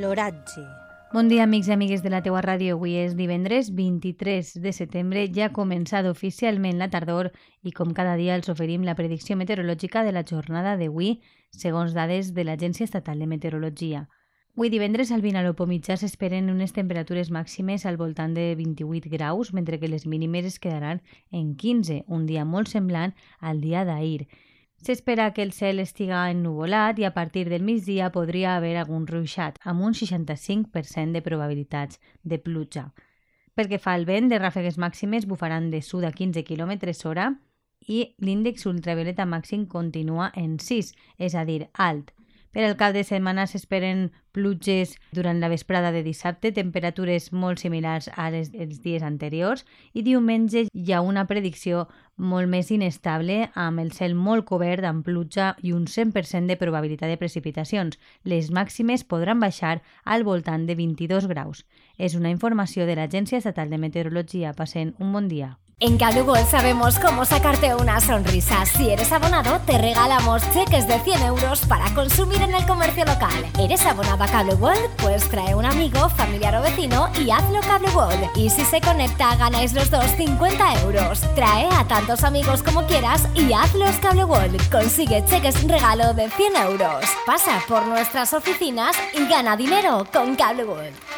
L'oratge. Bon dia, amics i amigues de la teua ràdio. Avui és divendres 23 de setembre. Ja ha començat oficialment la tardor i, com cada dia, els oferim la predicció meteorològica de la jornada d'avui, segons dades de l'Agència Estatal de Meteorologia. Avui divendres al Vinalopó mitjà s'esperen unes temperatures màximes al voltant de 28 graus, mentre que les mínimes es quedaran en 15, un dia molt semblant al dia d'ahir. S'espera que el cel estiga ennuvolat i a partir del migdia podria haver algun ruixat, amb un 65% de probabilitats de pluja. Pel que fa al vent, les ràfegues màximes bufaran de sud a 15 km hora i l'índex ultravioleta màxim continua en 6, és a dir, alt. Per al cap de setmana s'esperen pluges durant la vesprada de dissabte, temperatures molt similars a les dels dies anteriors i diumenge hi ha una predicció molt més inestable amb el cel molt cobert amb pluja i un 100% de probabilitat de precipitacions. Les màximes podran baixar al voltant de 22 graus. És una informació de l'Agència Estatal de Meteorologia. Passen un bon dia. En World sabemos cómo sacarte una sonrisa. Si eres abonado, te regalamos cheques de 100 euros para consumir en el comercio local. ¿Eres abonado a Cable World? Pues trae un amigo, familiar o vecino y hazlo Cable World. Y si se conecta, ganáis los dos 50 euros. Trae a tantos amigos como quieras y hazlos Cable World. Consigue cheques regalo de 100 euros. Pasa por nuestras oficinas y gana dinero con Cable World.